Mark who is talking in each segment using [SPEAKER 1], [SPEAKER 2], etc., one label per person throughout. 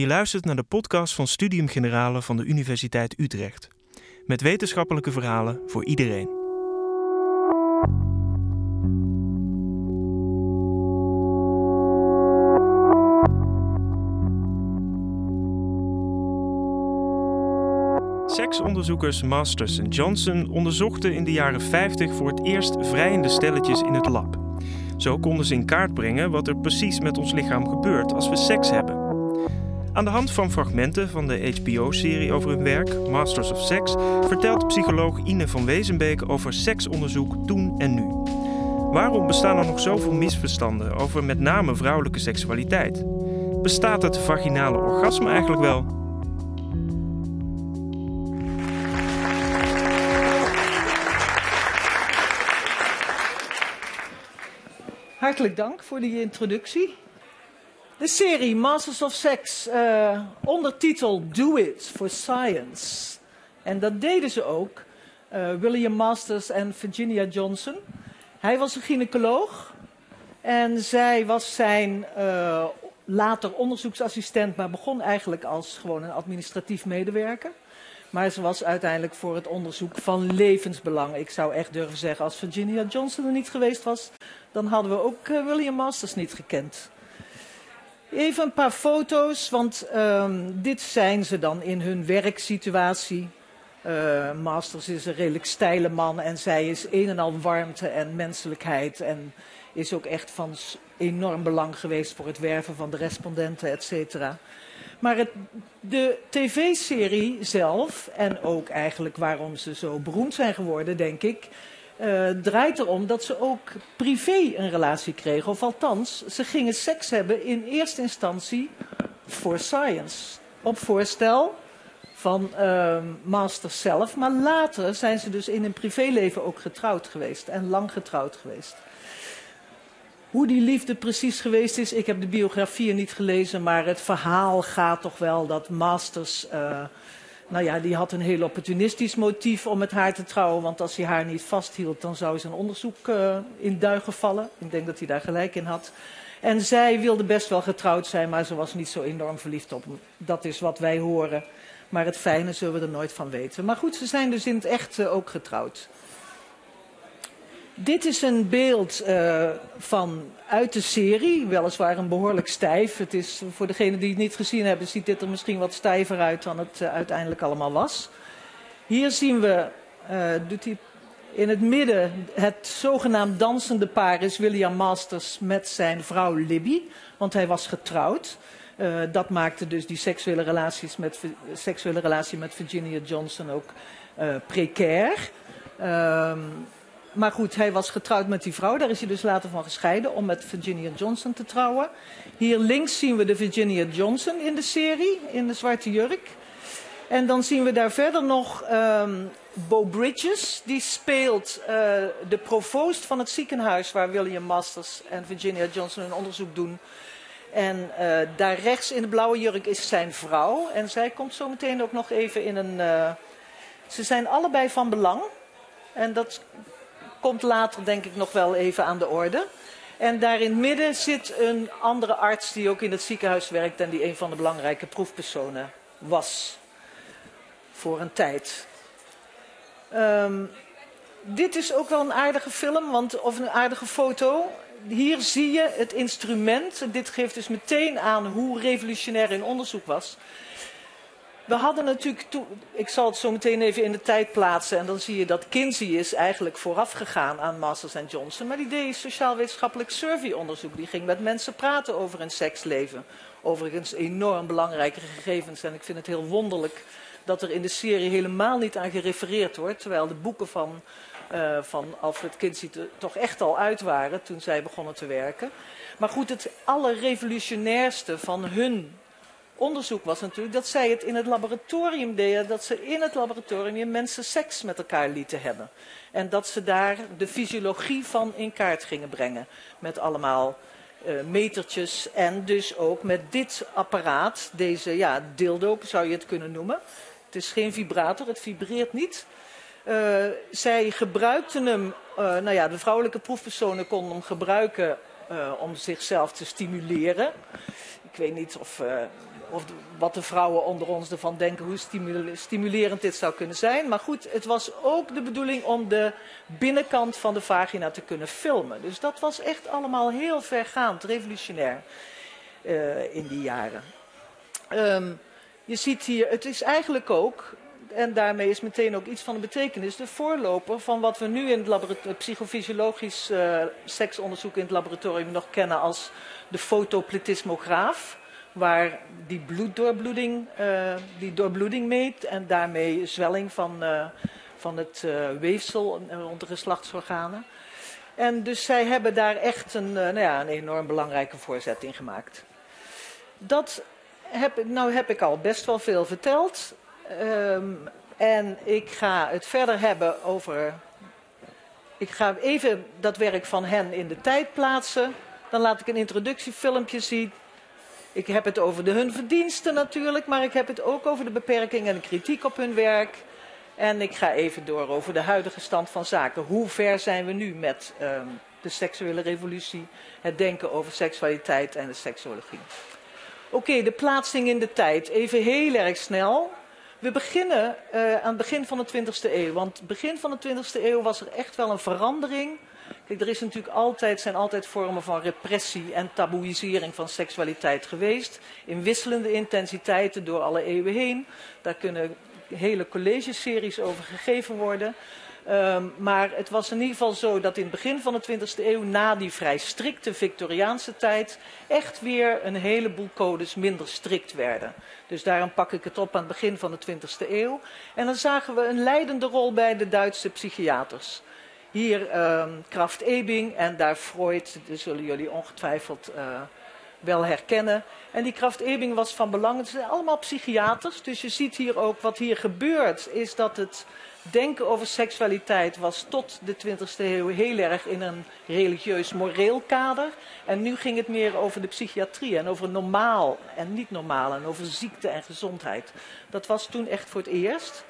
[SPEAKER 1] Je luistert naar de podcast van Studium Generale van de Universiteit Utrecht. Met wetenschappelijke verhalen voor iedereen. Seksonderzoekers Masters Johnson onderzochten in de jaren 50 voor het eerst vrijende stelletjes in het lab. Zo konden ze in kaart brengen wat er precies met ons lichaam gebeurt als we seks hebben. Aan de hand van fragmenten van de HBO-serie over hun werk, Masters of Sex, vertelt psycholoog Ine van Wezenbeek over seksonderzoek toen en nu. Waarom bestaan er nog zoveel misverstanden over met name vrouwelijke seksualiteit? Bestaat het vaginale orgasme eigenlijk wel?
[SPEAKER 2] Hartelijk dank voor die introductie. De serie Masters of Sex, uh, ondertitel Do It for Science. En dat deden ze ook, uh, William Masters en Virginia Johnson. Hij was een gynaecoloog en zij was zijn uh, later onderzoeksassistent, maar begon eigenlijk als gewoon een administratief medewerker. Maar ze was uiteindelijk voor het onderzoek van levensbelang. Ik zou echt durven zeggen, als Virginia Johnson er niet geweest was, dan hadden we ook William Masters niet gekend. Even een paar foto's, want um, dit zijn ze dan in hun werksituatie. Uh, Masters is een redelijk steile man en zij is een en al warmte en menselijkheid. En is ook echt van enorm belang geweest voor het werven van de respondenten, et cetera. Maar het, de tv-serie zelf, en ook eigenlijk waarom ze zo beroemd zijn geworden, denk ik, uh, draait erom dat ze ook privé een relatie kregen. Of althans, ze gingen seks hebben in eerste instantie voor science. Op voorstel van uh, Master zelf. Maar later zijn ze dus in hun privéleven ook getrouwd geweest. En lang getrouwd geweest. Hoe die liefde precies geweest is, ik heb de biografieën niet gelezen. Maar het verhaal gaat toch wel dat Masters... Uh, nou ja, die had een heel opportunistisch motief om met haar te trouwen. Want als hij haar niet vasthield, dan zou zijn onderzoek uh, in duigen vallen. Ik denk dat hij daar gelijk in had. En zij wilde best wel getrouwd zijn, maar ze was niet zo enorm verliefd op hem. Dat is wat wij horen. Maar het fijne zullen we er nooit van weten. Maar goed, ze zijn dus in het echt uh, ook getrouwd. Dit is een beeld uh, van uit de serie, weliswaar een behoorlijk stijf. Het is, voor degenen die het niet gezien hebben, ziet dit er misschien wat stijver uit dan het uh, uiteindelijk allemaal was. Hier zien we, uh, hij in het midden, het zogenaamd dansende paar is William Masters met zijn vrouw Libby, want hij was getrouwd. dat maakte dus die seksuele, relaties met, seksuele relatie met Virginia Johnson ook precair. Ehm, maar goed, hij was getrouwd met die vrouw. Daar is hij dus later van gescheiden om met Virginia Johnson te trouwen. Hier links zien we de Virginia Johnson in de serie, in de zwarte jurk. En dan zien we daar verder nog um, Bo Bridges. Die speelt uh, de provoost van het ziekenhuis waar William Masters en Virginia Johnson hun onderzoek doen. En uh, daar rechts in de blauwe jurk is zijn vrouw. En zij komt zo meteen ook nog even in een... Uh, ze zijn allebei van belang. En dat komt later denk ik nog wel even aan de orde. En daar in het midden zit een andere arts die ook in het ziekenhuis werkt en die een van de belangrijke proefpersonen was. Voor een tijd. Um, dit is ook wel een aardige film, want, of een aardige foto. Hier zie je het instrument. Dit geeft dus meteen aan hoe revolutionair hun onderzoek was. We hadden natuurlijk, ik zal het zo meteen even in de tijd plaatsen. En dan zie je dat Kinsey is eigenlijk vooraf gegaan aan Masters en Johnson. Maar die deed sociaal-wetenschappelijk surveyonderzoek. Die ging met mensen praten over hun seksleven. Overigens enorm belangrijke gegevens. En ik vind het heel wonderlijk dat er in de serie helemaal niet aan gerefereerd wordt. Terwijl de boeken van, uh, van Alfred Kinsey toch echt al uit waren toen zij begonnen te werken. Maar goed, het allerrevolutionairste van hun onderzoek was natuurlijk dat zij het in het laboratorium deden, dat ze in het laboratorium mensen seks met elkaar lieten hebben. En dat ze daar de fysiologie van in kaart gingen brengen. Met allemaal uh, metertjes en dus ook met dit apparaat, deze ja, dildo zou je het kunnen noemen. Het is geen vibrator, het vibreert niet. Uh, zij gebruikten hem, uh, nou ja, de vrouwelijke proefpersonen konden hem gebruiken om zichzelf te stimuleren. Ik weet niet of of wat de vrouwen onder ons ervan denken, hoe stimulerend dit zou kunnen zijn. Maar goed, het was ook de bedoeling om de binnenkant van de vagina te kunnen filmen. Dus dat was echt allemaal heel vergaand, revolutionair uh, in die jaren. Um, je ziet hier, het is eigenlijk ook, en daarmee is meteen ook iets van de betekenis, de voorloper van wat we nu in het psychofysiologisch uh, seksonderzoek in het laboratorium nog kennen als de fotopletismograaf waar die bloeddoorbloeding, uh, die doorbloeding meet en daarmee zwelling van, uh, van het uh, weefsel rond de geslachtsorganen. En dus zij hebben daar echt een, nou ja, een enorm belangrijke voorzet in gemaakt. Dat heb, nou heb ik al best wel veel verteld. Um, en ik ga het verder hebben over. Ik ga even dat werk van hen in de tijd plaatsen. Dan laat ik een introductiefilmpje zien ik heb het over de, hun verdiensten natuurlijk, maar ik heb het ook over de beperkingen en de kritiek op hun werk. En ik ga even door over de huidige stand van zaken. Hoe ver zijn we nu met um, de seksuele revolutie, het denken over seksualiteit en de seksologie? Oké, de plaatsing in de tijd. Even heel erg snel. We beginnen uh, aan het begin van de 20e eeuw. Want begin van de 20e eeuw was er echt wel een verandering Kijk, er is natuurlijk altijd, zijn altijd vormen van repressie en taboeisering van seksualiteit geweest. In wisselende intensiteiten door alle eeuwen heen. Daar kunnen hele collegeseries over gegeven worden. Um, maar het was in ieder geval zo dat in het begin van de 20e eeuw, na die vrij strikte Victoriaanse tijd, echt weer een heleboel codes minder strikt werden. Dus daarom pak ik het op aan het begin van de 20e eeuw. En dan zagen we een leidende rol bij de Duitse psychiaters. Hier um, Kraft Ebing en daar Freud, dat zullen jullie ongetwijfeld uh, wel herkennen. En die Kraft Ebing was van belang. Het zijn allemaal psychiaters, dus je ziet hier ook wat hier gebeurt, is dat het denken over seksualiteit was tot de 20e eeuw heel erg in een religieus moreel kader. En nu ging het meer over de psychiatrie en over normaal en niet normaal en over ziekte en gezondheid. Dat was toen echt voor het eerst.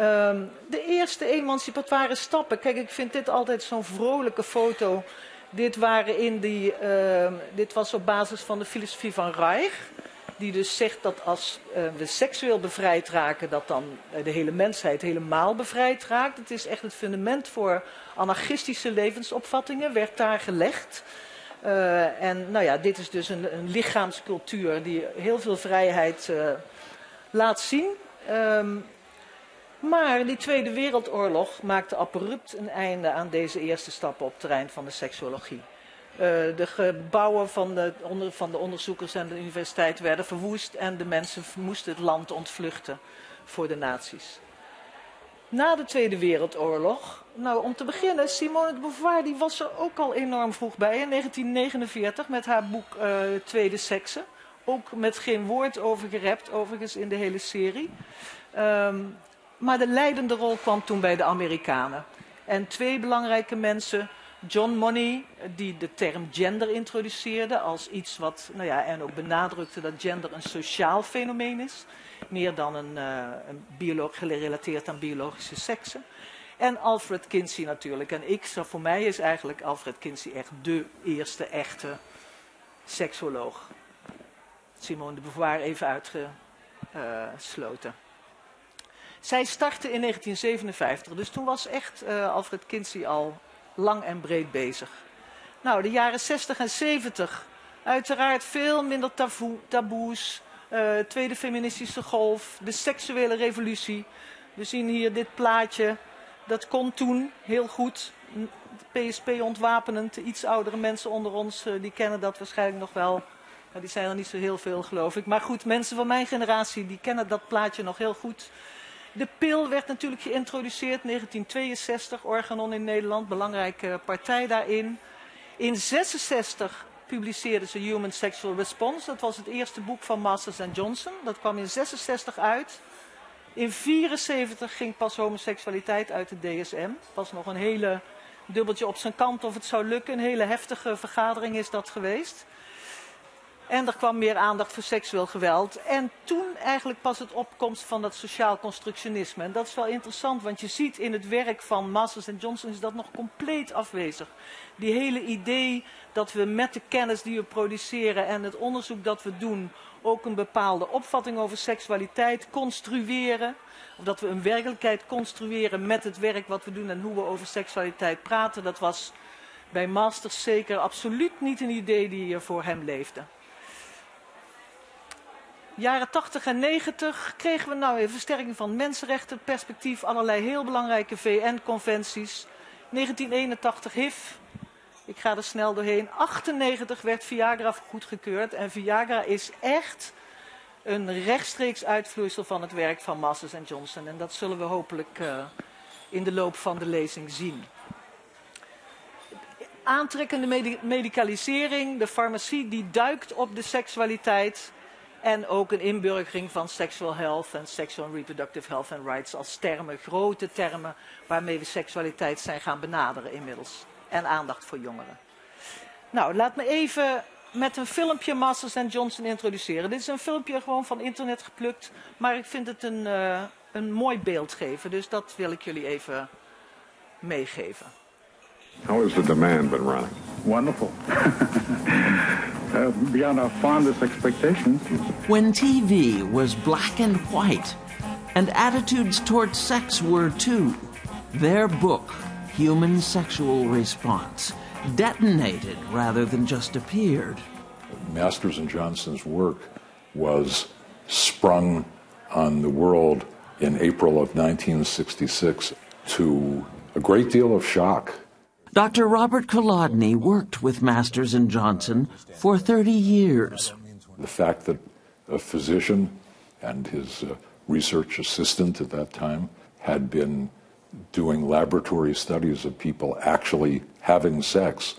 [SPEAKER 2] Um, de eerste emancipatoire stappen. Kijk, ik vind dit altijd zo'n vrolijke foto. Dit, waren in die, uh, dit was op basis van de filosofie van Reich. Die dus zegt dat als uh, we seksueel bevrijd raken, dat dan de hele mensheid helemaal bevrijd raakt. Het is echt het fundament voor anarchistische levensopvattingen, werd daar gelegd. Uh, en nou ja, dit is dus een, een lichaamscultuur die heel veel vrijheid laat zien. Um, maar die Tweede Wereldoorlog maakte abrupt een einde aan deze eerste stappen op het terrein van de seksuologie. Uh, de gebouwen van de, onder, van de, onderzoekers en de universiteit werden verwoest en de mensen moesten het land ontvluchten voor de nazi's. Na de Tweede Wereldoorlog, nou om te beginnen, Simone de Beauvoir die was er ook al enorm vroeg bij in 1949 met haar boek uh, Tweede Seksen. Ook met geen woord over gerept, overigens in de hele serie. Um, maar de leidende rol kwam toen bij de Amerikanen. En twee belangrijke mensen, John Money, die de term gender introduceerde als iets wat, nou ja, en ook benadrukte dat gender een sociaal fenomeen is, meer dan een, uh, gerelateerd aan biologische seksen. En Alfred Kinsey natuurlijk. En ik, voor mij is eigenlijk Alfred Kinsey echt de eerste echte seksoloog. Simone de Beauvoir even uitgesloten. Zij startte in 1957, dus toen was echt uh, Alfred Kinsey al lang en breed bezig. Nou, de jaren 60 en 70, uiteraard veel minder taboe, taboes. Uh, tweede feministische golf, de seksuele revolutie. We zien hier dit plaatje. Dat kon toen heel goed. PSP ontwapenend. De iets oudere mensen onder ons, uh, die kennen dat waarschijnlijk nog wel. die zijn er niet zo heel veel, geloof ik. Maar goed, mensen van mijn generatie, die kennen dat plaatje nog heel goed. De pil werd natuurlijk geïntroduceerd in 1962, Organon in Nederland, belangrijke partij daarin. In 1966 publiceerden ze Human Sexual Response. Dat was het eerste boek van Masters and Johnson. Dat kwam in 66 uit. In 1974 ging pas homoseksualiteit uit de DSM. Pas nog een hele dubbeltje op zijn kant of het zou lukken. Een hele heftige vergadering is dat geweest. En er kwam meer aandacht voor seksueel geweld. En toen eigenlijk pas het opkomst van dat sociaal constructionisme. En dat is wel interessant, want je ziet in het werk van Masters en Johnson is dat nog compleet afwezig. Die hele idee dat we met de kennis die we produceren en het onderzoek dat we doen ook een bepaalde opvatting over seksualiteit construeren. Of dat we een werkelijkheid construeren met het werk wat we doen en hoe we over seksualiteit praten. Dat was bij Masters zeker absoluut niet een idee die voor hem leefde. Jaren 80 en 90 kregen we nou een versterking van mensenrechtenperspectief, allerlei heel belangrijke VN-conventies. 1981 HIV, ik ga er snel doorheen. 98 werd Viagra goedgekeurd en Viagra is echt een rechtstreeks uitvloeisel van het werk van Masters en Johnson. En dat zullen we hopelijk uh, in de loop van de lezing zien. Aantrekkende medi medicalisering, de farmacie die duikt op de seksualiteit. En ook een inburgering van sexual health en sexual reproductive health and rights als termen, grote termen waarmee we seksualiteit zijn gaan benaderen inmiddels. En aandacht voor jongeren. Nou, laat me even met een filmpje Masters and Johnson introduceren. Dit is een filmpje gewoon van internet geplukt, maar ik vind het een, uh, een mooi beeld geven. Dus dat wil ik jullie even meegeven.
[SPEAKER 3] How has the demand been running?
[SPEAKER 4] Wonderful. uh, beyond our fondest expectations.
[SPEAKER 5] When TV was black and white, and attitudes toward sex were too, their book, Human Sexual Response, detonated rather than just appeared.
[SPEAKER 6] Masters and Johnson's work was sprung on the world in April of 1966 to a great deal of shock.
[SPEAKER 5] Dr. Robert Kolodny worked with Masters and Johnson for 30 years.
[SPEAKER 6] The fact that a physician and his uh, research assistant at that time had been doing laboratory studies of people actually having sex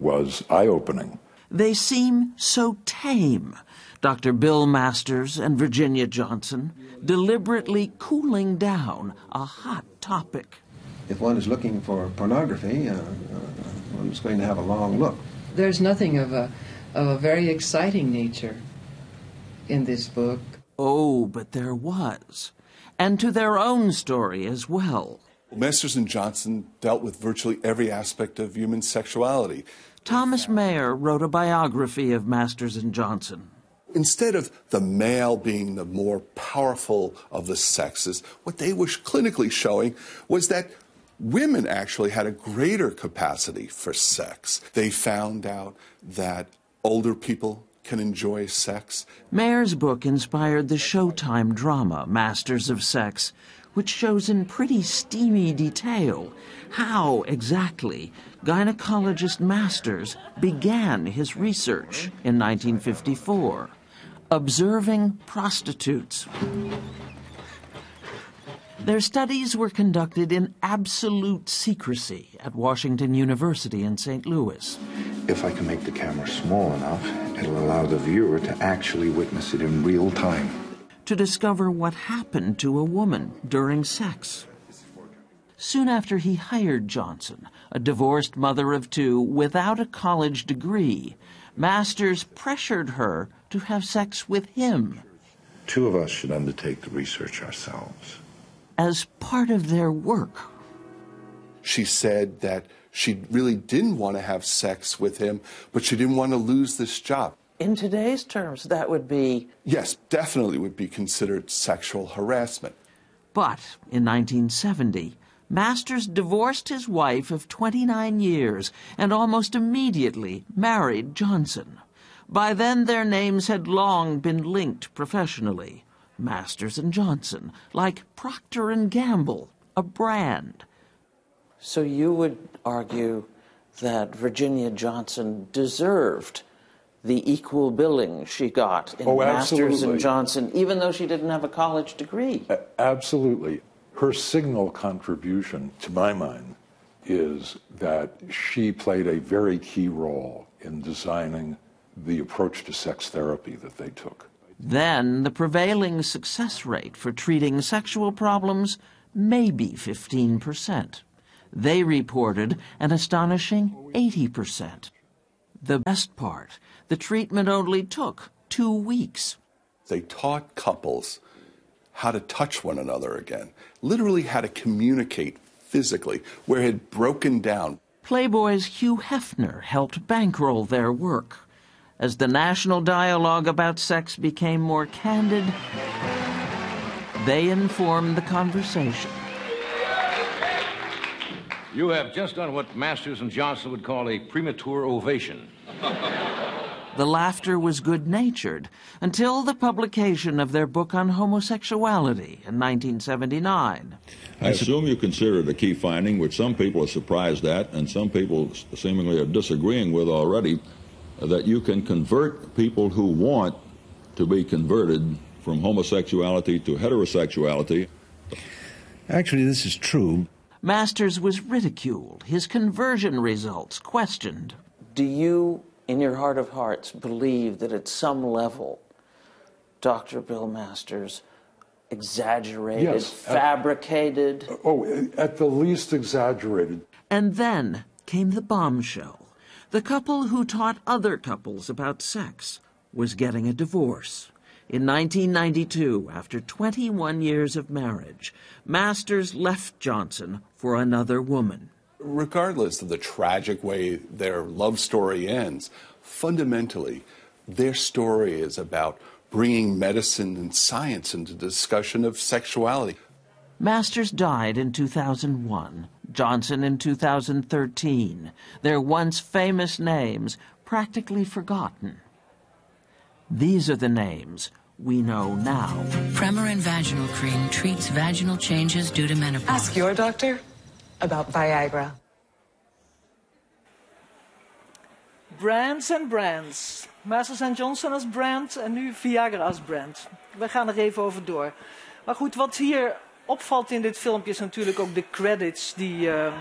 [SPEAKER 6] was eye opening.
[SPEAKER 5] They seem so tame. Dr. Bill Masters and Virginia Johnson deliberately cooling down a hot topic.
[SPEAKER 7] If one is looking for pornography, uh, uh, one's going to have a long look.
[SPEAKER 8] There's nothing of a, of a very exciting nature in this book.
[SPEAKER 5] Oh, but there was. And to their own story as well.
[SPEAKER 9] Masters and Johnson dealt with virtually every aspect of human sexuality.
[SPEAKER 5] Thomas Mayer wrote a biography of Masters and Johnson.
[SPEAKER 9] Instead of the male being the more powerful of the sexes, what they were clinically showing was that women actually had a greater capacity for sex. They found out that older people can enjoy sex.
[SPEAKER 5] Mayer's book inspired the Showtime drama Masters of Sex, which shows in pretty steamy detail how exactly gynecologist Masters began his research in 1954, observing prostitutes. Their studies were conducted in absolute secrecy at Washington University in St. Louis.
[SPEAKER 10] If I can make the camera small enough, it'll allow the viewer to actually witness it in real time.
[SPEAKER 5] To discover what happened to a woman during sex. Soon after he hired Johnson, a divorced mother of two without a college degree, Masters pressured her to have sex with him.
[SPEAKER 10] Two of us should undertake the research ourselves.
[SPEAKER 5] As part of their work.
[SPEAKER 9] She said that she really didn't want to have sex with him, but she didn't want to lose this job.
[SPEAKER 5] In today's terms, that would be.
[SPEAKER 9] Yes, definitely would be considered sexual harassment.
[SPEAKER 5] But in 1970, Masters divorced his wife of 29 years and almost immediately married Johnson. By then, their names had long been linked professionally. Masters and Johnson, like Procter and Gamble, a brand. So you would argue that Virginia Johnson deserved the equal billing she got in
[SPEAKER 6] Oh,
[SPEAKER 5] Masters and Johnson, even though she didn't have a college degree.
[SPEAKER 6] A- Absolutely. Her signal contribution, to my mind, is that she played a very key role in designing the approach to sex therapy that they took.
[SPEAKER 5] Then the prevailing success rate for treating sexual problems may be 15%. They reported an astonishing 80%. The best part, the treatment only took two weeks.
[SPEAKER 9] They taught couples how to touch one another again, literally how to communicate physically, where it had broken down.
[SPEAKER 5] Playboy's Hugh Hefner helped bankroll their work. As the national dialogue about sex became more candid, they informed the conversation.
[SPEAKER 11] You have just done what Masters and Johnson would call a premature ovation.
[SPEAKER 5] The laughter was good natured until the publication of their book on homosexuality in 1979.
[SPEAKER 12] I assume you consider it a key finding, which some people are surprised at, and some people seemingly are disagreeing with already, that you can convert people who want to be converted from homosexuality to heterosexuality.
[SPEAKER 13] Actually, this is true.
[SPEAKER 5] Masters was ridiculed, his conversion results questioned.
[SPEAKER 14] Do you, in your heart of hearts, believe that at some level, Dr. Bill Masters exaggerated,
[SPEAKER 6] Yes, at-
[SPEAKER 14] fabricated?
[SPEAKER 6] Oh, at the least exaggerated.
[SPEAKER 5] And then came the bombshell. The couple who taught other couples about sex was getting a divorce. In 1992, after 21 years of marriage, Masters left Johnson for another woman.
[SPEAKER 9] Regardless of the tragic way their love story ends, fundamentally, their story is about bringing medicine and science into discussion of sexuality.
[SPEAKER 5] Masters died in 2001, Johnson in 2013, their once famous names practically forgotten. These are the names we know now.
[SPEAKER 15] Premarin vaginal cream treats vaginal changes due to menopause.
[SPEAKER 16] Ask your doctor about Viagra.
[SPEAKER 2] Brands en brands. Masters and Johnson als brand en nu Viagra als brand. We gaan er even over door. Maar goed, wat hier opvalt in dit filmpje is natuurlijk ook de credits die, uh,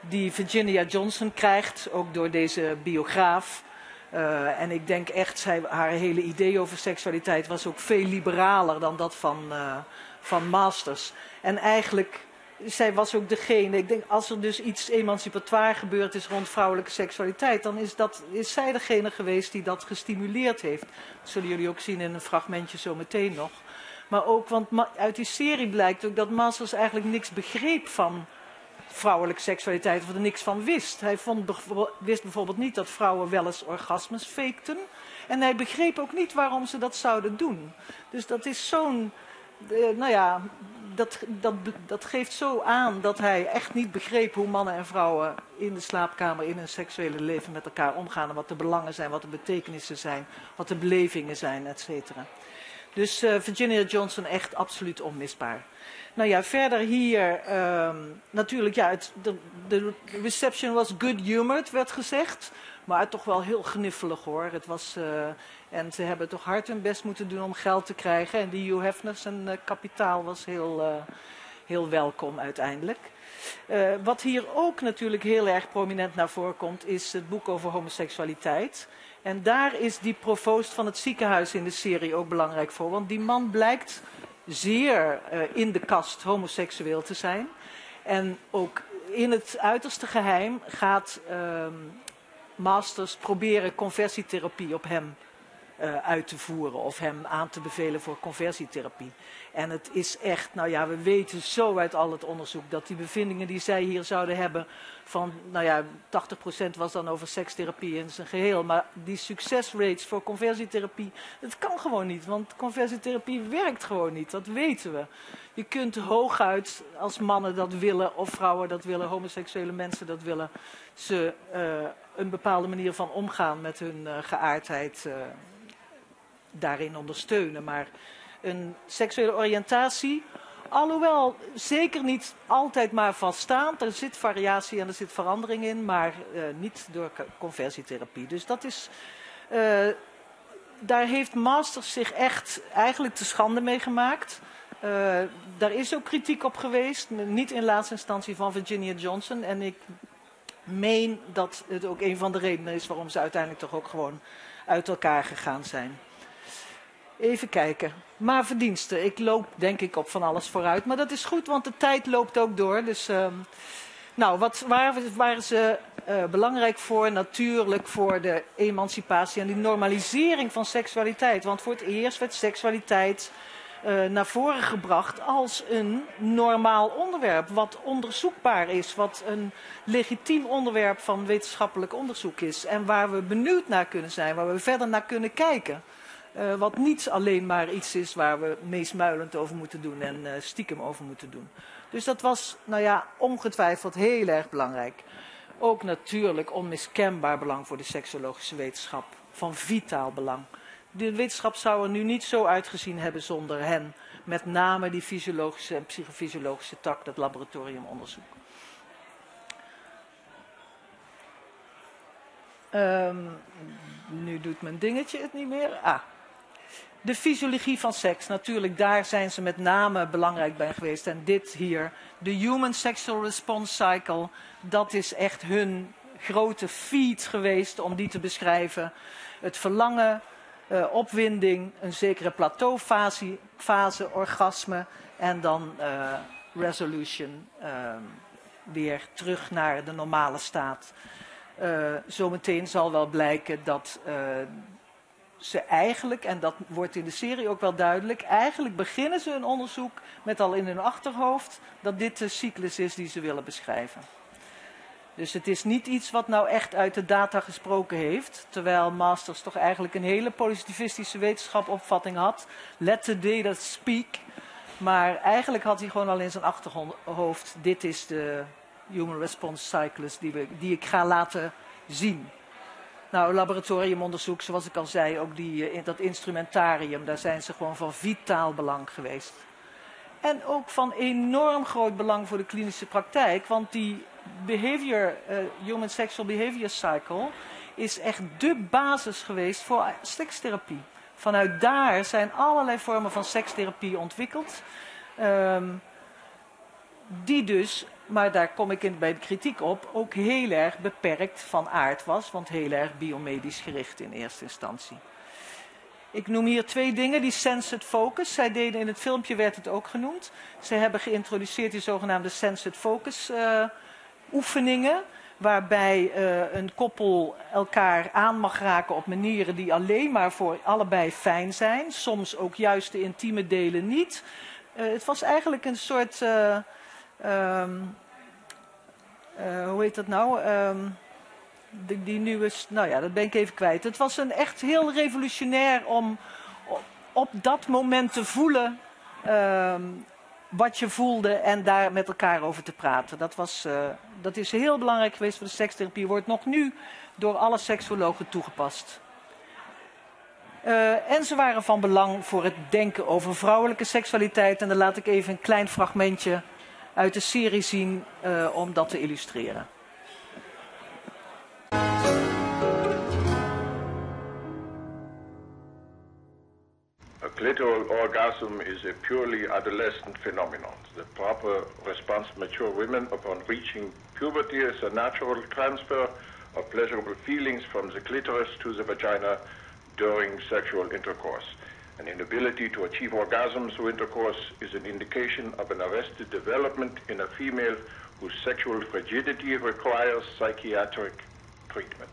[SPEAKER 2] die Virginia Johnson krijgt. Ook door deze biograaf. Uh, en ik denk echt, zij, haar hele idee over seksualiteit was ook veel liberaler dan dat van, uh, van Masters. En eigenlijk, zij was ook degene, ik denk als er dus iets emancipatoire gebeurd is rond vrouwelijke seksualiteit, dan is, dat, is zij degene geweest die dat gestimuleerd heeft. Dat zullen jullie ook zien in een fragmentje zo meteen nog. Maar ook, want uit die serie blijkt ook dat Masters eigenlijk niks begreep van vrouwelijke seksualiteit of er niks van wist. Hij vond, wist bijvoorbeeld niet dat vrouwen wel eens orgasmes fakten. En hij begreep ook niet waarom ze dat zouden doen. Dus dat is zo'n. Uh, nou ja, dat, dat, dat geeft zo aan dat hij echt niet begreep hoe mannen en vrouwen in de slaapkamer, in hun seksuele leven met elkaar omgaan. En wat de belangen zijn, wat de betekenissen zijn, wat de belevingen zijn, et cetera. Dus uh, Virginia Johnson echt absoluut onmisbaar. Nou ja, verder hier um, natuurlijk, ja, het, de, reception was good humored, werd gezegd. Maar toch wel heel gniffelig hoor. Het was, uh, en ze hebben toch hard hun best moeten doen om geld te krijgen. En die Hugh Hefner, zijn uh, kapitaal was heel, heel welkom uiteindelijk. Wat hier ook natuurlijk heel erg prominent naar voren komt, is het boek over homoseksualiteit. En daar is die provoost van het ziekenhuis in de serie ook belangrijk voor. Want die man blijkt zeer uh, in de kast homoseksueel te zijn. En ook in het uiterste geheim gaat uh, Masters proberen conversietherapie op hem uh, uit te voeren of hem aan te bevelen voor conversietherapie. En het is echt, nou ja, we weten zo uit al het onderzoek dat die bevindingen die zij hier zouden hebben van, nou ja, 80% was dan over sekstherapie in zijn geheel. Maar die succesrates voor conversietherapie, dat kan gewoon niet. Want conversietherapie werkt gewoon niet, dat weten we. Je kunt hooguit, als mannen dat willen, of vrouwen dat willen, homoseksuele mensen dat willen, ze uh, een bepaalde manier van omgaan met hun uh, geaardheid daarin ondersteunen. Maar een seksuele oriëntatie Alhoewel zeker niet altijd maar vaststaand. Er zit variatie en er zit verandering in, maar uh, niet door conversietherapie. Dus dat is. Uh, daar heeft Masters zich echt eigenlijk te schande mee gemaakt. Uh, daar is ook kritiek op geweest, niet in laatste instantie van Virginia Johnson. En ik meen dat het ook een van de redenen is waarom ze uiteindelijk toch ook gewoon uit elkaar gegaan zijn. Even kijken. Maar verdiensten. Ik loop denk ik op van alles vooruit. Maar dat is goed, want de tijd loopt ook door. Dus, uh, nou, wat waren, ze uh, belangrijk voor, natuurlijk, voor de emancipatie en die normalisering van seksualiteit. Want voor het eerst werd seksualiteit uh, naar voren gebracht als een normaal onderwerp, wat onderzoekbaar is, wat een legitiem onderwerp van wetenschappelijk onderzoek is en waar we benieuwd naar kunnen zijn, waar we verder naar kunnen kijken. Uh, wat niet alleen maar iets is waar we meesmuilend over moeten doen en uh, stiekem over moeten doen. Dus dat was, nou ja, ongetwijfeld heel erg belangrijk. Ook natuurlijk onmiskenbaar belang voor de seksologische wetenschap. Van vitaal belang. De wetenschap zou er nu niet zo uitgezien hebben zonder hen. Met name die fysiologische en psychofysiologische tak, dat laboratoriumonderzoek. Um, nu doet mijn dingetje het niet meer. Ah, de fysiologie van seks, natuurlijk, daar zijn ze met name belangrijk bij geweest. En dit hier, de Human Sexual Response Cycle, dat is echt hun grote feat geweest om die te beschrijven. Het verlangen, uh, opwinding, een zekere plateaufase, fase, orgasme en dan uh, resolution, uh, weer terug naar de normale staat. zometeen zal wel blijken dat ze eigenlijk, en dat wordt in de serie ook wel duidelijk, eigenlijk beginnen ze een onderzoek met al in hun achterhoofd dat dit de cyclus is die ze willen beschrijven. Dus het is niet iets wat nou echt uit de data gesproken heeft, terwijl Masters toch eigenlijk een hele positivistische wetenschapopvatting had. Let the data speak. Maar eigenlijk had hij gewoon al in zijn achterhoofd, dit is de human response cyclus die, we, die ik ga laten zien. Nou, laboratoriumonderzoek, zoals ik al zei, ook die, eh, dat instrumentarium, daar zijn ze gewoon van vitaal belang geweest. En ook van enorm groot belang voor de klinische praktijk, want die behavior, uh, human sexual behavior cycle is echt de basis geweest voor sekstherapie. Vanuit daar zijn allerlei vormen van sekstherapie ontwikkeld. Um, die dus maar daar kom ik in, bij de kritiek op, ook heel erg beperkt van aard was, want heel erg biomedisch gericht in eerste instantie. Ik noem hier twee dingen, die sensed focus. Zij deden in het filmpje, werd het ook genoemd. Ze hebben geïntroduceerd die zogenaamde sensed focus uh, oefeningen. Waarbij uh, een koppel elkaar aan mag raken op manieren die alleen maar voor allebei fijn zijn. Soms ook juist de intieme delen niet. Uh, het was eigenlijk een soort Um, uh, hoe heet dat nou? Um, die, die nieuwe, nou ja, dat ben ik even kwijt. Het was een echt heel revolutionair om op dat moment te voelen um, wat je voelde en daar met elkaar over te praten. Dat, was, uh, dat is heel belangrijk geweest voor de sekstherapie. Wordt nog nu door alle seksologen toegepast. Uh, en ze waren van belang voor het denken over vrouwelijke seksualiteit. En dan laat ik even een klein fragmentje uit de serie zien uh, om dat te illustreren.
[SPEAKER 17] Clitoral orgasm is a purely adolescent phenomenon. The proper response mature women upon reaching puberty is a natural transfer of pleasurable feelings from the clitoris to the vagina during sexual intercourse. An inability to achieve orgasm through intercourse is an indication of an arrested development in a female whose sexual frigidity requires psychiatric treatment.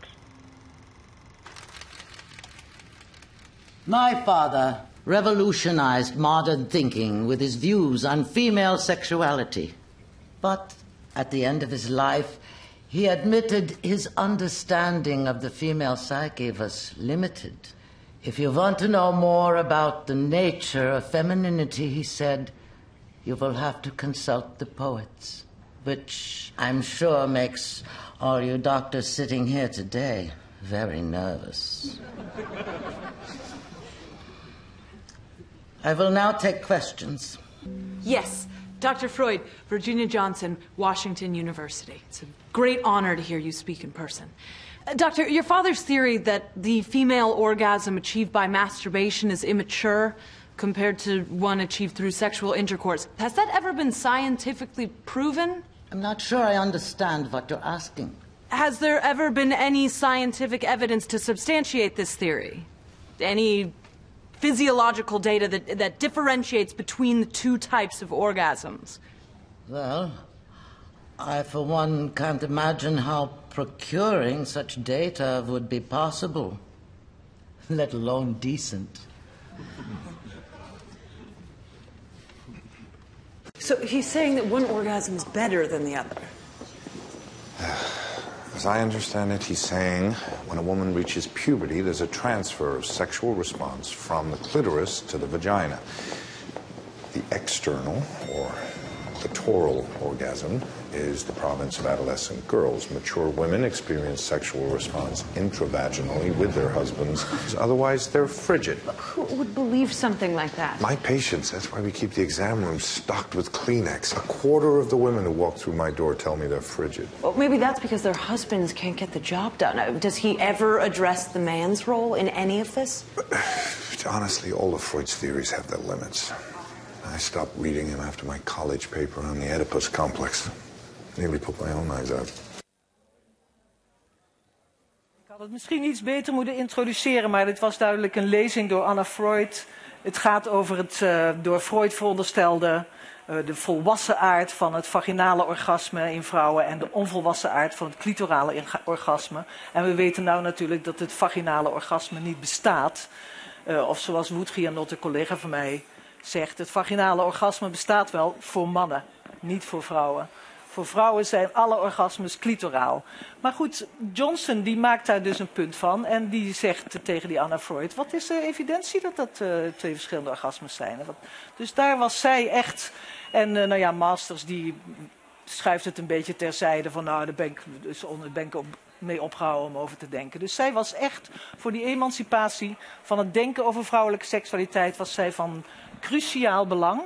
[SPEAKER 18] My father revolutionized modern thinking with his views on female sexuality. But at the end of his life, he admitted his understanding of the female psyche was limited. If you want to know more about the nature of femininity, he said, you will have to consult the poets, which I'm sure makes all you doctors sitting here today very nervous. I will now take questions.
[SPEAKER 16] Yes, Dr. Freud, Virginia Johnson, Washington University. It's a great honor to hear you speak in person. Uh, Doctor, your father's theory that the female orgasm achieved by masturbation is immature compared to one achieved through sexual intercourse, has that ever been scientifically proven?
[SPEAKER 18] I'm not sure I understand what you're asking.
[SPEAKER 16] Has there ever been any scientific evidence to substantiate this theory? Any physiological data that, that differentiates between the two types of orgasms?
[SPEAKER 18] Well, I, for one, can't imagine how procuring such data would be possible, let alone decent.
[SPEAKER 19] So he's saying that one orgasm is better than the other.
[SPEAKER 10] As I understand it, he's saying when a woman reaches puberty, there's a transfer of sexual response from the clitoris to the vagina. The external, or clitoral orgasm, is the province of adolescent girls. Mature women experience sexual response intravaginally with their husbands. Otherwise, they're frigid.
[SPEAKER 19] Who would believe something like that?
[SPEAKER 10] My patients, that's why we keep the exam room stocked with Kleenex. A quarter of the women who walk through my door tell me they're frigid.
[SPEAKER 19] Well, maybe that's because their husbands can't get the job done. Uh, Does he ever address the man's role in any of this?
[SPEAKER 10] Honestly, all of Freud's theories have their limits. I stopped reading him after my college paper on the Oedipus complex. Nearly put my own eyes out.
[SPEAKER 2] Ik had het misschien iets beter moeten introduceren, maar dit was duidelijk een lezing door Anna Freud. Het gaat over het eh, door Freud veronderstelde eh, de volwassen aard van het vaginale orgasme in vrouwen en de onvolwassen aard van het clitorale orgasme. En we weten nou natuurlijk dat het vaginale orgasme niet bestaat. Eh, of zoals Woedgianot, een collega van mij, zegt, het vaginale orgasme bestaat wel voor mannen, niet voor vrouwen. Voor vrouwen zijn alle orgasmes clitoraal. Maar goed, Johnson die maakt daar dus een punt van. En die zegt tegen die Anna Freud: wat is de evidentie dat dat eh, twee verschillende orgasmes zijn? Dus daar was zij echt. En eh, nou ja, Masters die schuift het een beetje terzijde van nou, daar ben ik, dus onder, ben mee opgehouden om over te denken. Dus zij was echt voor die emancipatie van het denken over vrouwelijke seksualiteit was zij van cruciaal belang.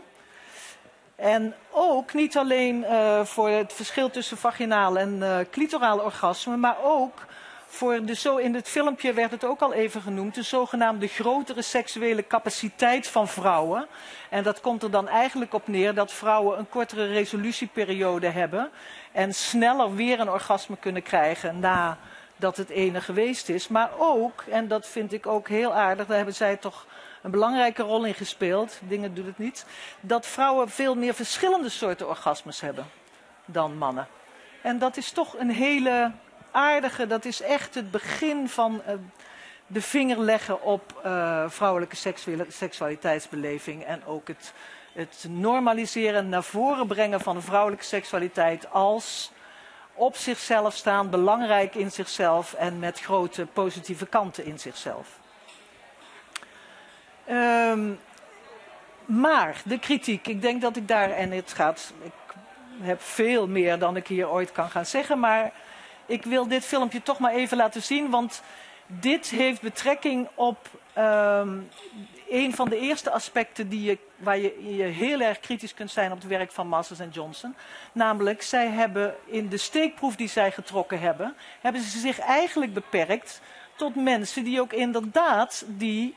[SPEAKER 2] En ook niet alleen eh, voor het verschil tussen vaginaal en eh clitoraal orgasme, maar ook voor de zo in het filmpje werd het ook al even genoemd, de zogenaamde grotere seksuele capaciteit van vrouwen. En dat komt er dan eigenlijk op neer dat vrouwen een kortere resolutieperiode hebben en sneller weer een orgasme kunnen krijgen nadat het ene geweest is. Maar ook, en dat vind ik ook heel aardig, daar hebben zij toch een belangrijke rol in gespeeld, dingen doet het niet, dat vrouwen veel meer verschillende soorten orgasmes hebben dan mannen. En dat is toch een hele aardige, dat is echt het begin van eh, de vinger leggen op eh, vrouwelijke seksualiteitsbeleving en ook het, het normaliseren, naar voren brengen van vrouwelijke seksualiteit als op zichzelf staan, belangrijk in zichzelf en met grote positieve kanten in zichzelf. Ehm, maar de kritiek, ik denk dat ik daar, en het gaat, ik heb veel meer dan ik hier ooit kan gaan zeggen, maar ik wil dit filmpje toch maar even laten zien, want dit heeft betrekking op ehm, een van de eerste aspecten die je, waar je, je heel erg kritisch kunt zijn op het werk van Masters en Johnson. Namelijk, zij hebben in de steekproef die zij getrokken hebben, hebben ze zich eigenlijk beperkt tot mensen die ook inderdaad die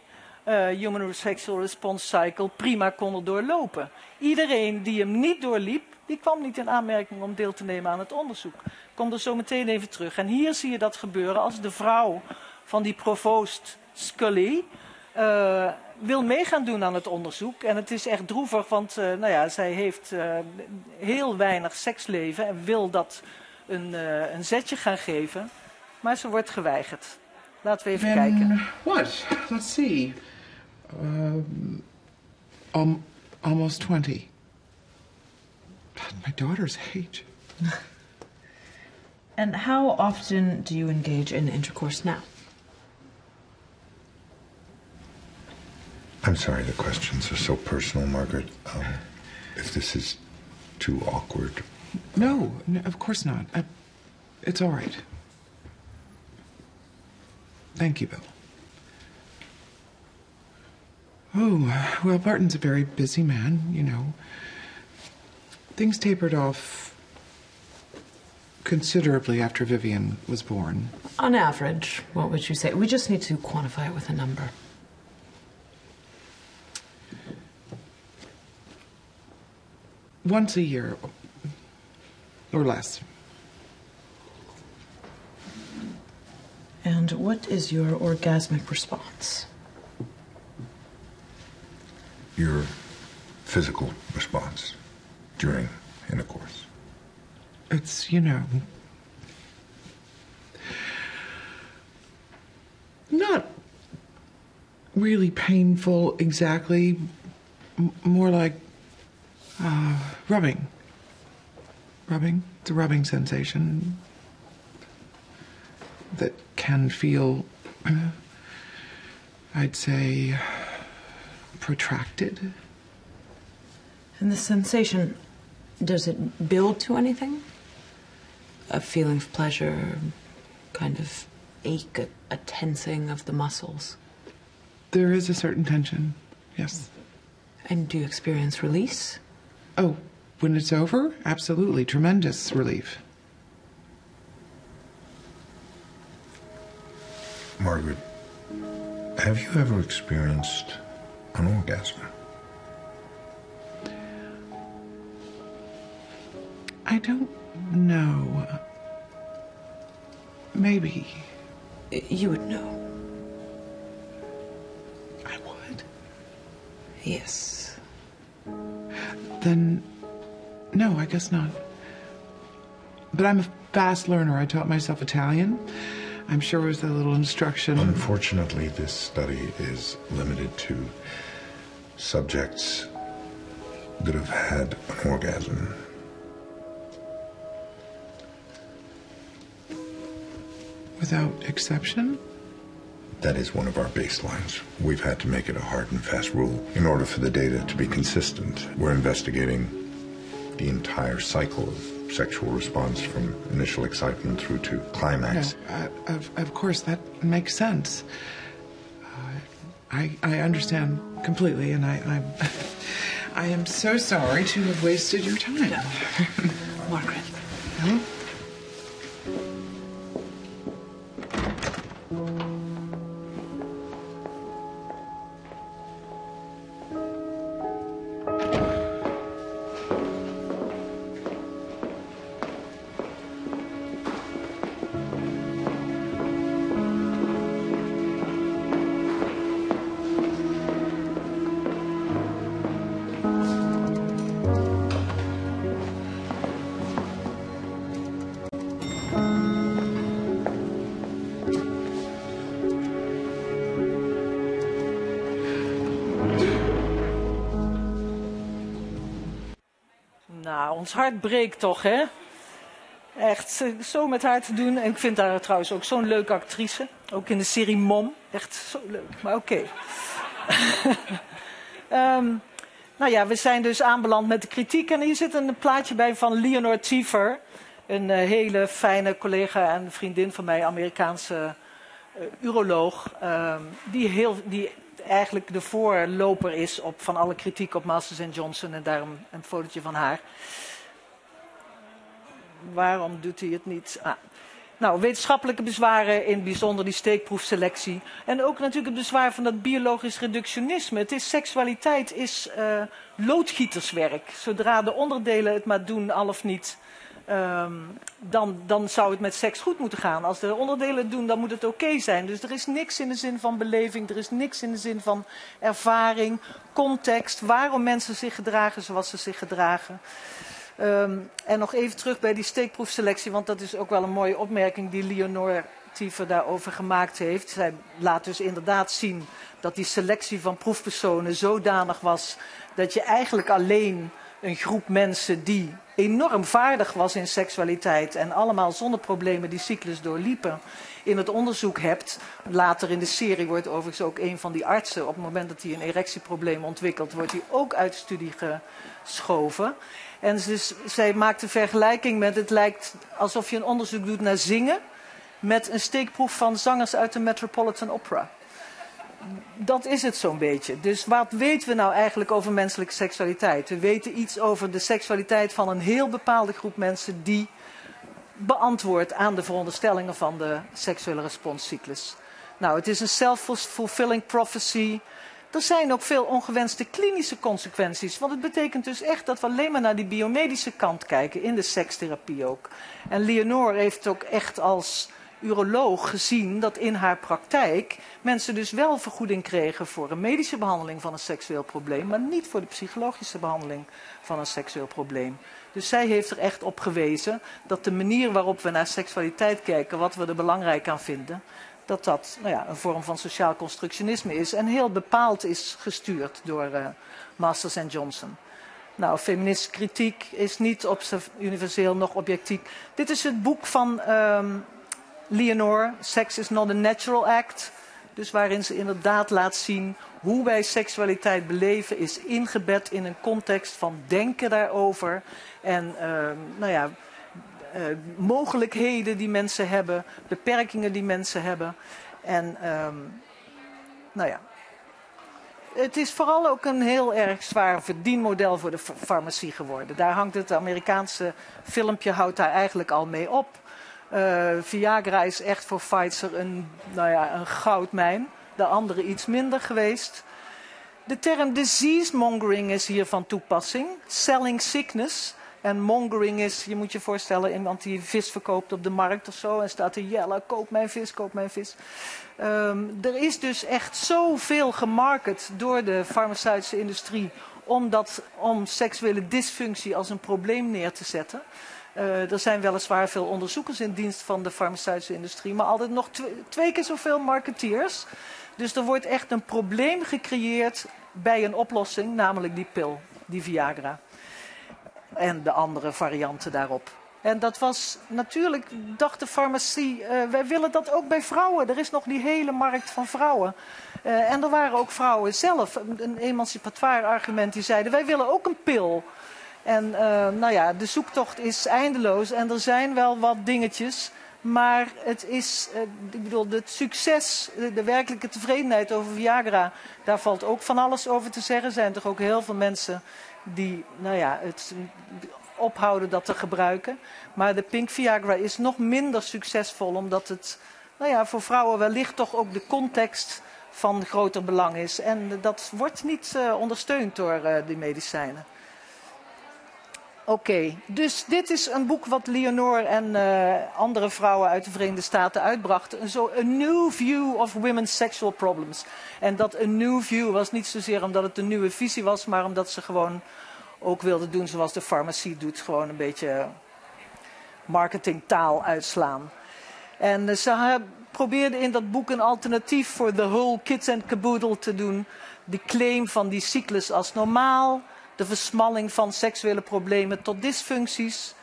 [SPEAKER 2] eh, Human Sexual Response Cycle prima konden doorlopen. Iedereen die hem niet doorliep, die kwam niet in aanmerking om deel te nemen aan het onderzoek. Ik kom er zo meteen even terug. En hier zie je dat gebeuren als de vrouw van die provoost Scully eh, wil meegaan doen aan het onderzoek. En het is echt droevig, want eh, nou ja, zij heeft heel weinig seksleven en wil dat een, een zetje gaan geven. Maar ze wordt geweigerd. Laten we even kijken.
[SPEAKER 20] What? Let's see. Um, um, almost 20. My daughter's age.
[SPEAKER 16] And how often do you engage in intercourse now?
[SPEAKER 10] I'm sorry the questions are so personal, Margaret. Um, if this is too awkward.
[SPEAKER 20] No, no of course not. I, it's all right. Thank you, Bill. Oh, well, Barton's a very busy man, you know. Things tapered off considerably after Vivian was born.
[SPEAKER 16] On average, what would you say? We just need to quantify it with a number.
[SPEAKER 20] Once a year, or less.
[SPEAKER 16] And what is your orgasmic response?
[SPEAKER 10] Your physical response during intercourse.
[SPEAKER 20] It's, you know, not really painful exactly, M- more like uh, rubbing. Rubbing. It's a rubbing sensation that can feel, I'd say, protracted.
[SPEAKER 19] And the sensation, does it build to anything? A feeling of pleasure, kind of ache, a, a tensing of the muscles?
[SPEAKER 20] There is a certain tension, yes.
[SPEAKER 19] And do you experience release?
[SPEAKER 20] Oh, when it's over? Absolutely. Tremendous relief.
[SPEAKER 10] Margaret, have you ever experienced an orgasm?
[SPEAKER 20] I don't know. Maybe.
[SPEAKER 19] You would know.
[SPEAKER 20] I would?
[SPEAKER 19] Yes.
[SPEAKER 20] Then, no, I guess not. But I'm a fast learner. I taught myself Italian. I'm sure with a little instruction.
[SPEAKER 10] Unfortunately, this study is limited to subjects that have had an orgasm.
[SPEAKER 20] Without exception?
[SPEAKER 10] That is one of our baselines. We've had to make it a hard and fast rule in order for the data to be consistent. We're investigating the entire cycle of sexual response from initial excitement through to
[SPEAKER 20] No,
[SPEAKER 10] climax.
[SPEAKER 20] uh, of, of course, that makes sense. Uh, I, I understand completely, and I, I'm, I am so sorry to have wasted your time.
[SPEAKER 19] Margaret.
[SPEAKER 2] Ons hart breekt toch, hè? Echt, eh, zo met haar te doen. En ik vind haar trouwens ook zo'n leuke actrice. Ook in de serie Mom. Echt zo leuk. Maar oké. Ehm, nou ja, we zijn dus aanbeland met de kritiek. En hier zit een plaatje bij van Leonore Tiefer. Een eh, hele fijne collega en vriendin van mij, Amerikaanse eh, uroloog. ehm, die, heel, die eigenlijk de voorloper is op, van alle kritiek op Masters Johnson. En daarom een fotootje van haar. Waarom doet hij het niet? Ah. Nou, wetenschappelijke bezwaren, in bijzonder die steekproefselectie. En ook natuurlijk het bezwaar van dat biologisch reductionisme. Het is, seksualiteit is eh, loodgieterswerk. Zodra de onderdelen het maar doen, al of niet, ehm, dan, dan zou het met seks goed moeten gaan. Als de onderdelen doen, dan moet het oké zijn. Dus er is niks in de zin van beleving, er is niks in de zin van ervaring, context, waarom mensen zich gedragen zoals ze zich gedragen. Ehm, en nog even terug bij die steekproefselectie, want dat is ook wel een mooie opmerking die Leonore Tiefer daarover gemaakt heeft. Zij laat dus inderdaad zien dat die selectie van proefpersonen zodanig was dat je eigenlijk alleen een groep mensen die enorm vaardig was in seksualiteit en allemaal zonder problemen die cyclus doorliepen in het onderzoek hebt. Later in de serie wordt overigens ook een van die artsen, op het moment dat hij een erectieprobleem ontwikkelt, wordt hij ook uit de studie geschoven. En dus, zij maakt vergelijking met, het lijkt alsof je een onderzoek doet naar zingen met een steekproef van zangers uit de Metropolitan Opera. Dat is het zo'n beetje. Dus wat weten we nou eigenlijk over menselijke seksualiteit? We weten iets over de seksualiteit van een heel bepaalde groep mensen die beantwoordt aan de veronderstellingen van de seksuele responscyclus. Nou, het is een self-fulfilling prophecy. Er zijn ook veel ongewenste klinische consequenties. Want het betekent dus echt dat we alleen maar naar die biomedische kant kijken, in de sekstherapie ook. En Leonore heeft ook echt als uroloog gezien dat in haar praktijk mensen dus wel vergoeding kregen voor een medische behandeling van een seksueel probleem, maar niet voor de psychologische behandeling van een seksueel probleem. Dus zij heeft er echt op gewezen dat de manier waarop we naar seksualiteit kijken, wat we er belangrijk aan vinden, dat dat nou ja, een vorm van sociaal constructionisme is en heel bepaald is gestuurd door uh, Masters en Johnson. Nou, feministische kritiek is niet universeel nog objectief. Dit is het boek van um, Leonore, Sex is not a natural act. Dus waarin ze inderdaad laat zien hoe wij seksualiteit beleven, is ingebed in een context van denken daarover. En uh, nou ja, uh, mogelijkheden die mensen hebben, beperkingen die mensen hebben. En um, nou ja, het is vooral ook een heel erg zwaar verdienmodel voor de farmacie geworden. Daar hangt het Amerikaanse filmpje houdt daar eigenlijk al mee op. Uh, Viagra is echt voor Pfizer een, nou ja, een goudmijn. De andere iets minder geweest. De term disease mongering is hier van toepassing. Selling sickness. En mongering is, je moet je voorstellen, iemand die vis verkoopt op de markt of zo. En staat er, jelle, koop mijn vis, koop mijn vis. Um, er is dus echt zoveel gemarket door de farmaceutische industrie om, dat, om seksuele dysfunctie als een probleem neer te zetten. Uh, er zijn weliswaar veel onderzoekers in dienst van de farmaceutische industrie, maar altijd nog twee, keer zoveel marketeers. Dus er wordt echt een probleem gecreëerd bij een oplossing, namelijk die pil, die Viagra. En de andere varianten daarop. En dat was natuurlijk, dacht de farmacie, uh, wij willen dat ook bij vrouwen. Er is nog die hele markt van vrouwen. Uh, en er waren ook vrouwen zelf, een emancipatoire argument, die zeiden, wij willen ook een pil. En uh, nou ja, de zoektocht is eindeloos en er zijn wel wat dingetjes. Maar het is, ik bedoel, het succes, de, werkelijke tevredenheid over Viagra, daar valt ook van alles over te zeggen. Er zijn toch ook heel veel mensen die, nou ja, het ophouden dat te gebruiken. Maar de Pink Viagra is nog minder succesvol, omdat het nou ja, voor vrouwen wellicht toch ook de context van groter belang is. En dat wordt niet uh, ondersteund door uh, die medicijnen. Oké, dus dit is een boek wat Leonore en uh, andere vrouwen uit de Verenigde Staten uitbrachten. Zo A New View of Women's Sexual Problems. En dat A New View was niet zozeer omdat het een nieuwe visie was, maar omdat ze gewoon ook wilden doen zoals de farmacie doet. Gewoon een beetje marketingtaal uitslaan. En uh, ze probeerden in dat boek een alternatief voor The Whole Kids and Caboodle te doen. Die claim van die cyclus als normaal de versmalling van seksuele problemen tot dysfuncties,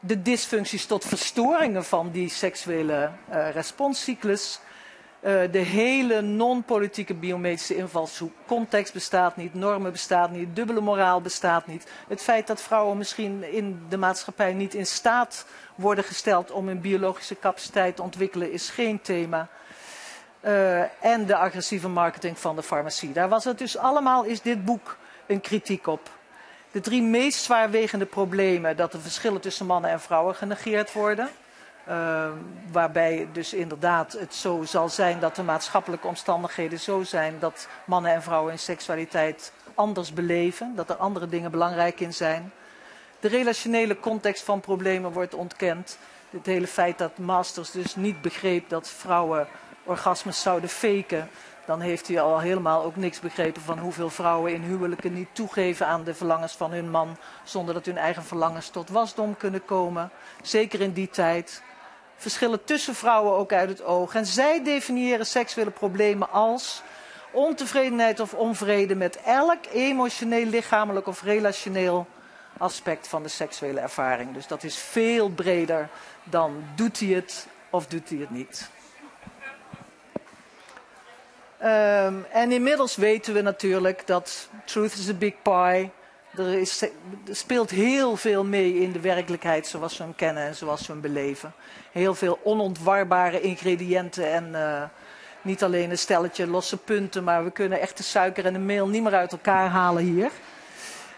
[SPEAKER 2] de dysfuncties tot verstoringen van die seksuele uh, responscyclus, uh, de hele non-politieke biometrische invalshoek. Context bestaat niet, normen bestaat niet, dubbele moraal bestaat niet. Het feit dat vrouwen misschien in de maatschappij niet in staat worden gesteld om hun biologische capaciteit te ontwikkelen is geen thema. Uh, en de agressieve marketing van de farmacie. Daar was het dus allemaal, is dit boek een kritiek op. De drie meest zwaarwegende problemen, dat de verschillen tussen mannen en vrouwen genegeerd worden. Uh, waarbij dus inderdaad het zo zal zijn dat de maatschappelijke omstandigheden zo zijn dat mannen en vrouwen hun seksualiteit anders beleven, dat er andere dingen belangrijk in zijn. De relationele context van problemen wordt ontkend. Het hele feit dat Masters dus niet begreep dat vrouwen orgasmes zouden faken, dan heeft hij al helemaal ook niks begrepen van hoeveel vrouwen in huwelijken niet toegeven aan de verlangens van hun man, zonder dat hun eigen verlangens tot wasdom kunnen komen. Zeker in die tijd. Verschillen tussen vrouwen ook uit het oog. En zij definiëren seksuele problemen als ontevredenheid of onvrede met elk emotioneel, lichamelijk of relationeel aspect van de seksuele ervaring. Dus dat is veel breder dan doet hij het of doet hij het niet. Um, en inmiddels weten we natuurlijk dat truth is a big pie. Er, is, speelt heel veel mee in de werkelijkheid zoals we hem kennen en zoals we hem beleven. Heel veel onontwarbare ingrediënten en uh, niet alleen een stelletje losse punten, maar we kunnen echt de suiker en de meel niet meer uit elkaar halen hier.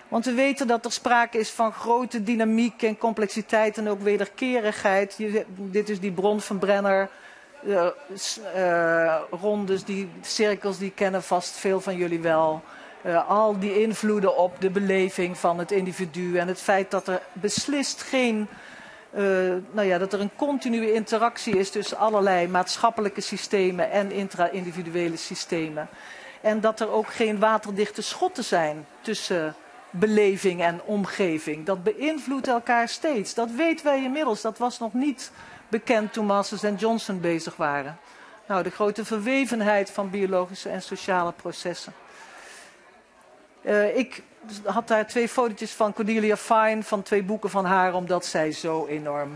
[SPEAKER 2] Want we weten dat er sprake is van grote dynamiek en complexiteit en ook wederkerigheid. Dit is die bron van Brenner uh, uh, rondes, die cirkels, die kennen vast veel van jullie wel. Uh, al die invloeden op de beleving van het individu en het feit dat er beslist geen nou ja, dat er een continue interactie is tussen allerlei maatschappelijke systemen en intra-individuele systemen. En dat er ook geen waterdichte schotten zijn tussen beleving en omgeving. Dat beïnvloedt elkaar steeds. Dat weten wij inmiddels. Dat was nog niet bekend toen Masters en Johnson bezig waren. Nou, de grote verwevenheid van biologische en sociale processen. Uh, ik had daar twee fotootjes van Cordelia Fine, van twee boeken van haar, omdat zij zo enorm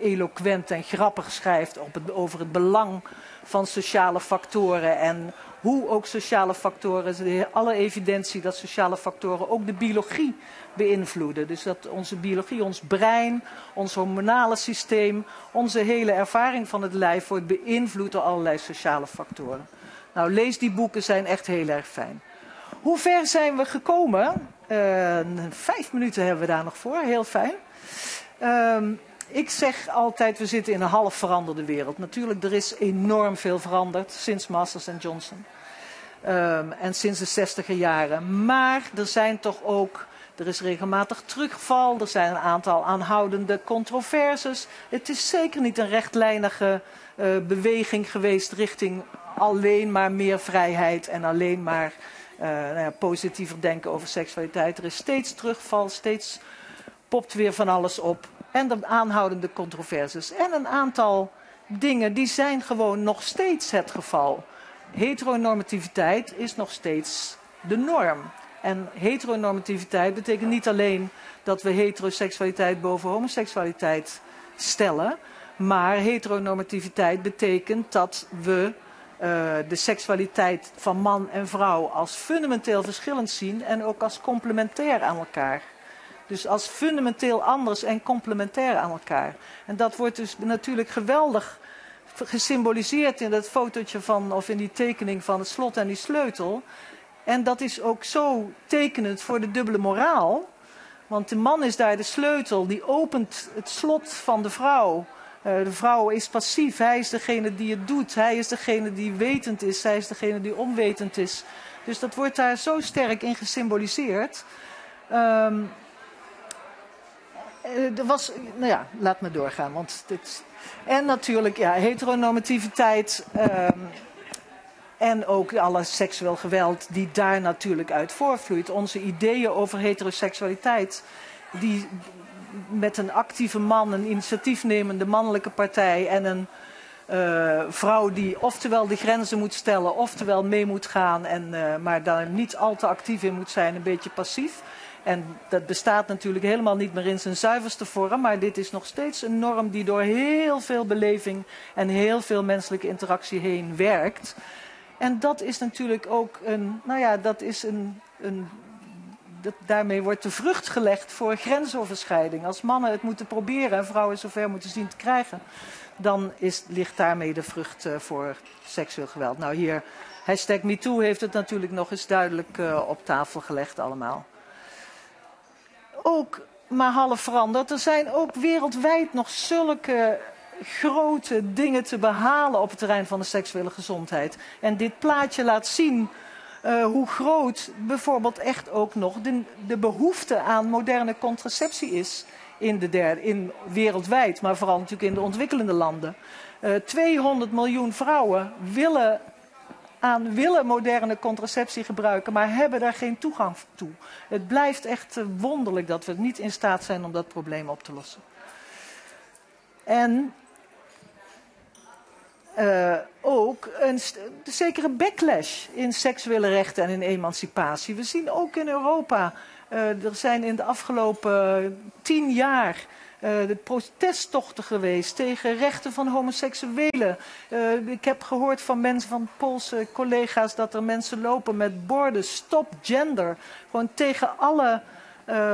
[SPEAKER 2] eloquent en grappig schrijft op het, over het belang van sociale factoren en hoe ook sociale factoren, alle evidentie dat sociale factoren ook de biologie beïnvloeden. Dus dat onze biologie, ons brein, ons hormonale systeem, onze hele ervaring van het lijf wordt beïnvloed door allerlei sociale factoren. Nou, lees die boeken, zijn echt heel erg fijn. Hoe ver zijn we gekomen? Uh, vijf minuten hebben we daar nog voor, heel fijn. Uh, ik zeg altijd, we zitten in een half veranderde wereld. Natuurlijk, er is enorm veel veranderd sinds Masters en Johnson. Um, en sinds de zestiger jaren. Maar er zijn toch ook, er is regelmatig terugval. Er zijn een aantal aanhoudende controverses. Het is zeker niet een rechtlijnige uh, beweging geweest richting alleen maar meer vrijheid en alleen maar uh, nou ja, positiever denken over seksualiteit. Er is steeds terugval, steeds popt weer van alles op. En de aanhoudende controversies. En een aantal dingen die zijn gewoon nog steeds het geval. Heteronormativiteit is nog steeds de norm. En heteronormativiteit betekent niet alleen dat we heteroseksualiteit boven homoseksualiteit stellen. Maar heteronormativiteit betekent dat we uh, de seksualiteit van man en vrouw als fundamenteel verschillend zien en ook als complementair aan elkaar. Dus als fundamenteel anders en complementair aan elkaar. En dat wordt dus natuurlijk geweldig gesymboliseerd in dat fotootje van, of in die tekening van het slot en die sleutel. En dat is ook zo tekenend voor de dubbele moraal. Want de man is daar de sleutel, die opent het slot van de vrouw. Uh, de vrouw is passief, hij is degene die het doet, hij is degene die wetend is, zij is degene die onwetend is. Dus dat wordt daar zo sterk in gesymboliseerd. Um, er was, nou ja, laat me doorgaan, want dit. En natuurlijk, ja, heteronormativiteit. Um, en ook alle seksueel geweld die daar natuurlijk uit voortvloeit. Onze ideeën over heteroseksualiteit, die met een actieve man, een initiatiefnemende mannelijke partij en een uh, vrouw die oftewel de grenzen moet stellen, oftewel mee moet gaan, en, uh, maar daar niet al te actief in moet zijn, een beetje passief. En dat bestaat natuurlijk helemaal niet meer in zijn zuiverste vorm, maar dit is nog steeds een norm die door heel veel beleving en heel veel menselijke interactie heen werkt. En dat is natuurlijk ook een, nou ja, dat is een, een dat, daarmee wordt de vrucht gelegd voor grensoverschrijding. Als mannen het moeten proberen en vrouwen zover moeten zien te krijgen, dan is, ligt daarmee de vrucht uh, voor seksueel geweld. Nou hier, hashtag MeToo heeft het natuurlijk nog eens duidelijk uh, op tafel gelegd allemaal ook maar half veranderd. Er zijn ook wereldwijd nog zulke grote dingen te behalen op het terrein van de seksuele gezondheid. En dit plaatje laat zien uh, hoe groot bijvoorbeeld echt ook nog de, de behoefte aan moderne contraceptie is in de derde, in, wereldwijd, maar vooral natuurlijk in de ontwikkelende landen. Uh, eh, 200 miljoen vrouwen willen aan willen moderne contraceptie gebruiken, maar hebben daar geen toegang toe. Het blijft echt eh, wonderlijk dat we niet in staat zijn om dat probleem op te lossen. En uh, ook een zekere backlash in seksuele rechten en in emancipatie. We zien ook in Europa, er zijn in de afgelopen tien jaar uh, de protesttochten geweest tegen rechten van homoseksuelen. Uh, ik heb gehoord van mensen, van Poolse collega's, dat er mensen lopen met borden stop gender. Gewoon tegen alle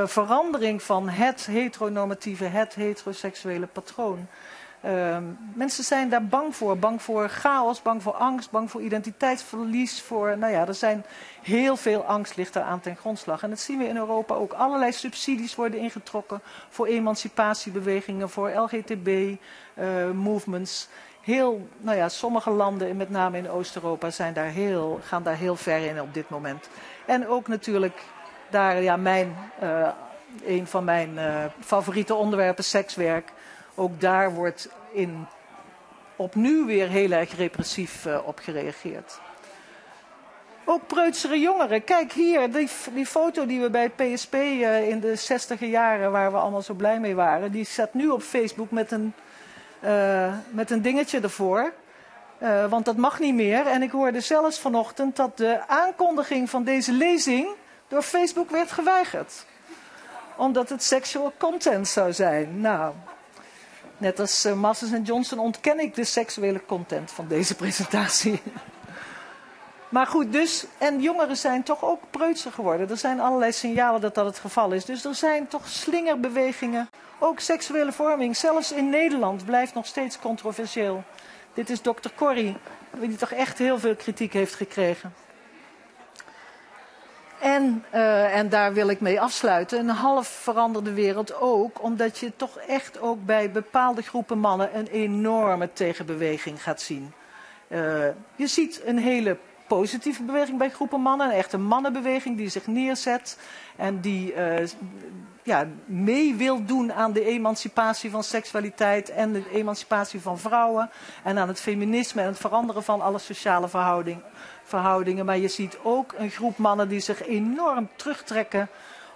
[SPEAKER 2] verandering van het heteronormatieve, het heteroseksuele patroon. Uh, mensen zijn daar bang voor. Bang voor chaos, bang voor angst, bang voor identiteitsverlies. Voor, nou ja, er zijn heel veel angst ligt aan ten grondslag. En dat zien we in Europa ook. Allerlei subsidies worden ingetrokken voor emancipatiebewegingen, voor LGTB-movements. Uh, heel, nou ja, sommige landen, met name in Oost-Europa, zijn daar heel, gaan daar heel ver in op dit moment. En ook natuurlijk daar, ja, mijn uh, een van mijn uh, favoriete onderwerpen, sekswerk. Ook daar wordt in, opnieuw weer heel erg repressief uh, op gereageerd. Ook preutsere jongeren. Kijk hier, die, die foto die we bij PSP uh, in de zestiger jaren, waar we allemaal zo blij mee waren, die staat nu op Facebook met een, met een dingetje ervoor. Want dat mag niet meer. En ik hoorde zelfs vanochtend dat de aankondiging van deze lezing door Facebook werd geweigerd. Omdat het sexual content zou zijn. Nou, net als uh, Masters en Johnson ontken ik de seksuele content van deze presentatie. maar goed, dus, en jongeren zijn toch ook preutser geworden. Er zijn allerlei signalen dat dat het geval is. Dus er zijn toch slingerbewegingen. Ook seksuele vorming, zelfs in Nederland, blijft nog steeds controversieel. Dit is dokter Corrie, die toch echt heel veel kritiek heeft gekregen. En, uh, en daar wil ik mee afsluiten. Een half veranderde wereld ook, omdat je toch echt ook bij bepaalde groepen mannen een enorme tegenbeweging gaat zien. Uh, je ziet een hele positieve beweging bij groepen mannen, een echte mannenbeweging die zich neerzet en die uh, ja, mee wil doen aan de emancipatie van seksualiteit en de emancipatie van vrouwen en aan het feminisme en het veranderen van alle sociale verhouding, verhoudingen. Maar je ziet ook een groep mannen die zich enorm terugtrekken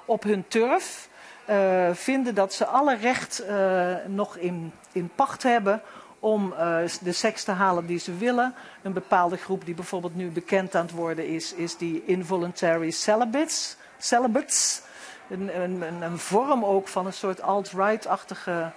[SPEAKER 2] op hun turf, uh, vinden dat ze alle recht uh, nog in, in pacht hebben om uh, de seks te halen die ze willen. Een bepaalde groep die bijvoorbeeld nu bekend aan het worden is, is die involuntary celibates. celibates een, een, een vorm ook van een soort alt-right-achtige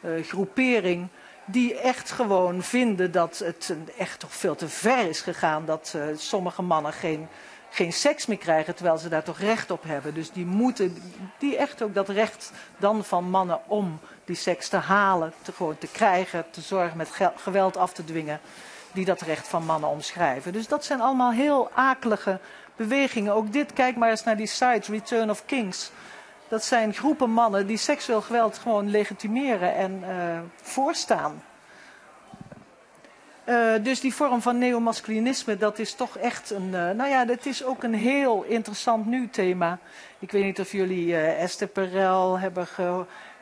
[SPEAKER 2] uh, groepering. Die echt gewoon vinden dat het echt toch veel te ver is gegaan. Dat uh, sommige mannen geen, geen seks meer krijgen, terwijl ze daar toch recht op hebben. Dus die moeten, die echt ook dat recht dan van mannen om die seks te halen, te, gewoon te krijgen, te zorgen met geweld af te dwingen. Die dat recht van mannen omschrijven. Dus dat zijn allemaal heel akelige bewegingen. Ook dit, kijk maar eens naar die site, Return of Kings. Dat zijn groepen mannen die seksueel geweld gewoon legitimeren en uh, voorstaan. Uh, dus die vorm van neomasculinisme, dat is toch echt een. Uh, nou ja, dat is ook een heel interessant nu thema. Ik weet niet of jullie Esther Perel hebben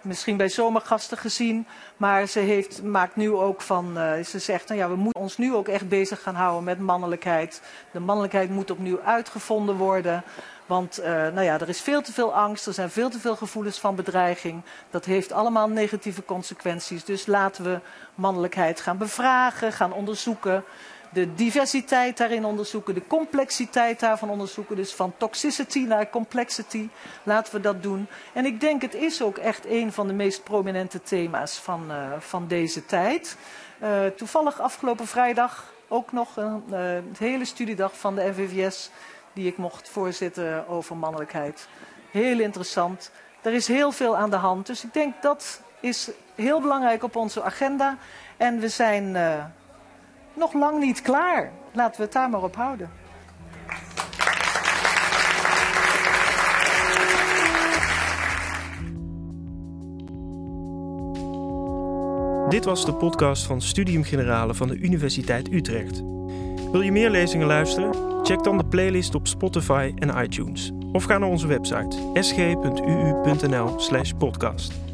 [SPEAKER 2] misschien bij zomergasten gezien. Maar ze heeft, maakt nu ook van. ze zegt, nou ja, we moeten ons nu ook echt bezig gaan houden met mannelijkheid. De mannelijkheid moet opnieuw uitgevonden worden. Want uh, nou ja, er is veel te veel angst, er zijn veel te veel gevoelens van bedreiging. Dat heeft allemaal negatieve consequenties. Dus laten we mannelijkheid gaan bevragen, gaan onderzoeken. De diversiteit daarin onderzoeken, de complexiteit daarvan onderzoeken. Dus van toxicity naar complexity. Laten we dat doen. En ik denk het is ook echt een van de meest prominente thema's van, uh, van deze tijd. Uh, toevallig afgelopen vrijdag ook nog een hele studiedag van de NVVS die ik mocht voorzitten over mannelijkheid. Heel interessant. Er is heel veel aan de hand. Dus ik denk dat is heel belangrijk op onze agenda. En we zijn uh, nog lang niet klaar. Laten we het daar maar op houden.
[SPEAKER 1] Dit was de podcast van Studium Generale van de Universiteit Utrecht. Wil je meer lezingen luisteren? Check dan de playlist op Spotify en iTunes. Of ga naar onze website sg.uu.nl/podcast.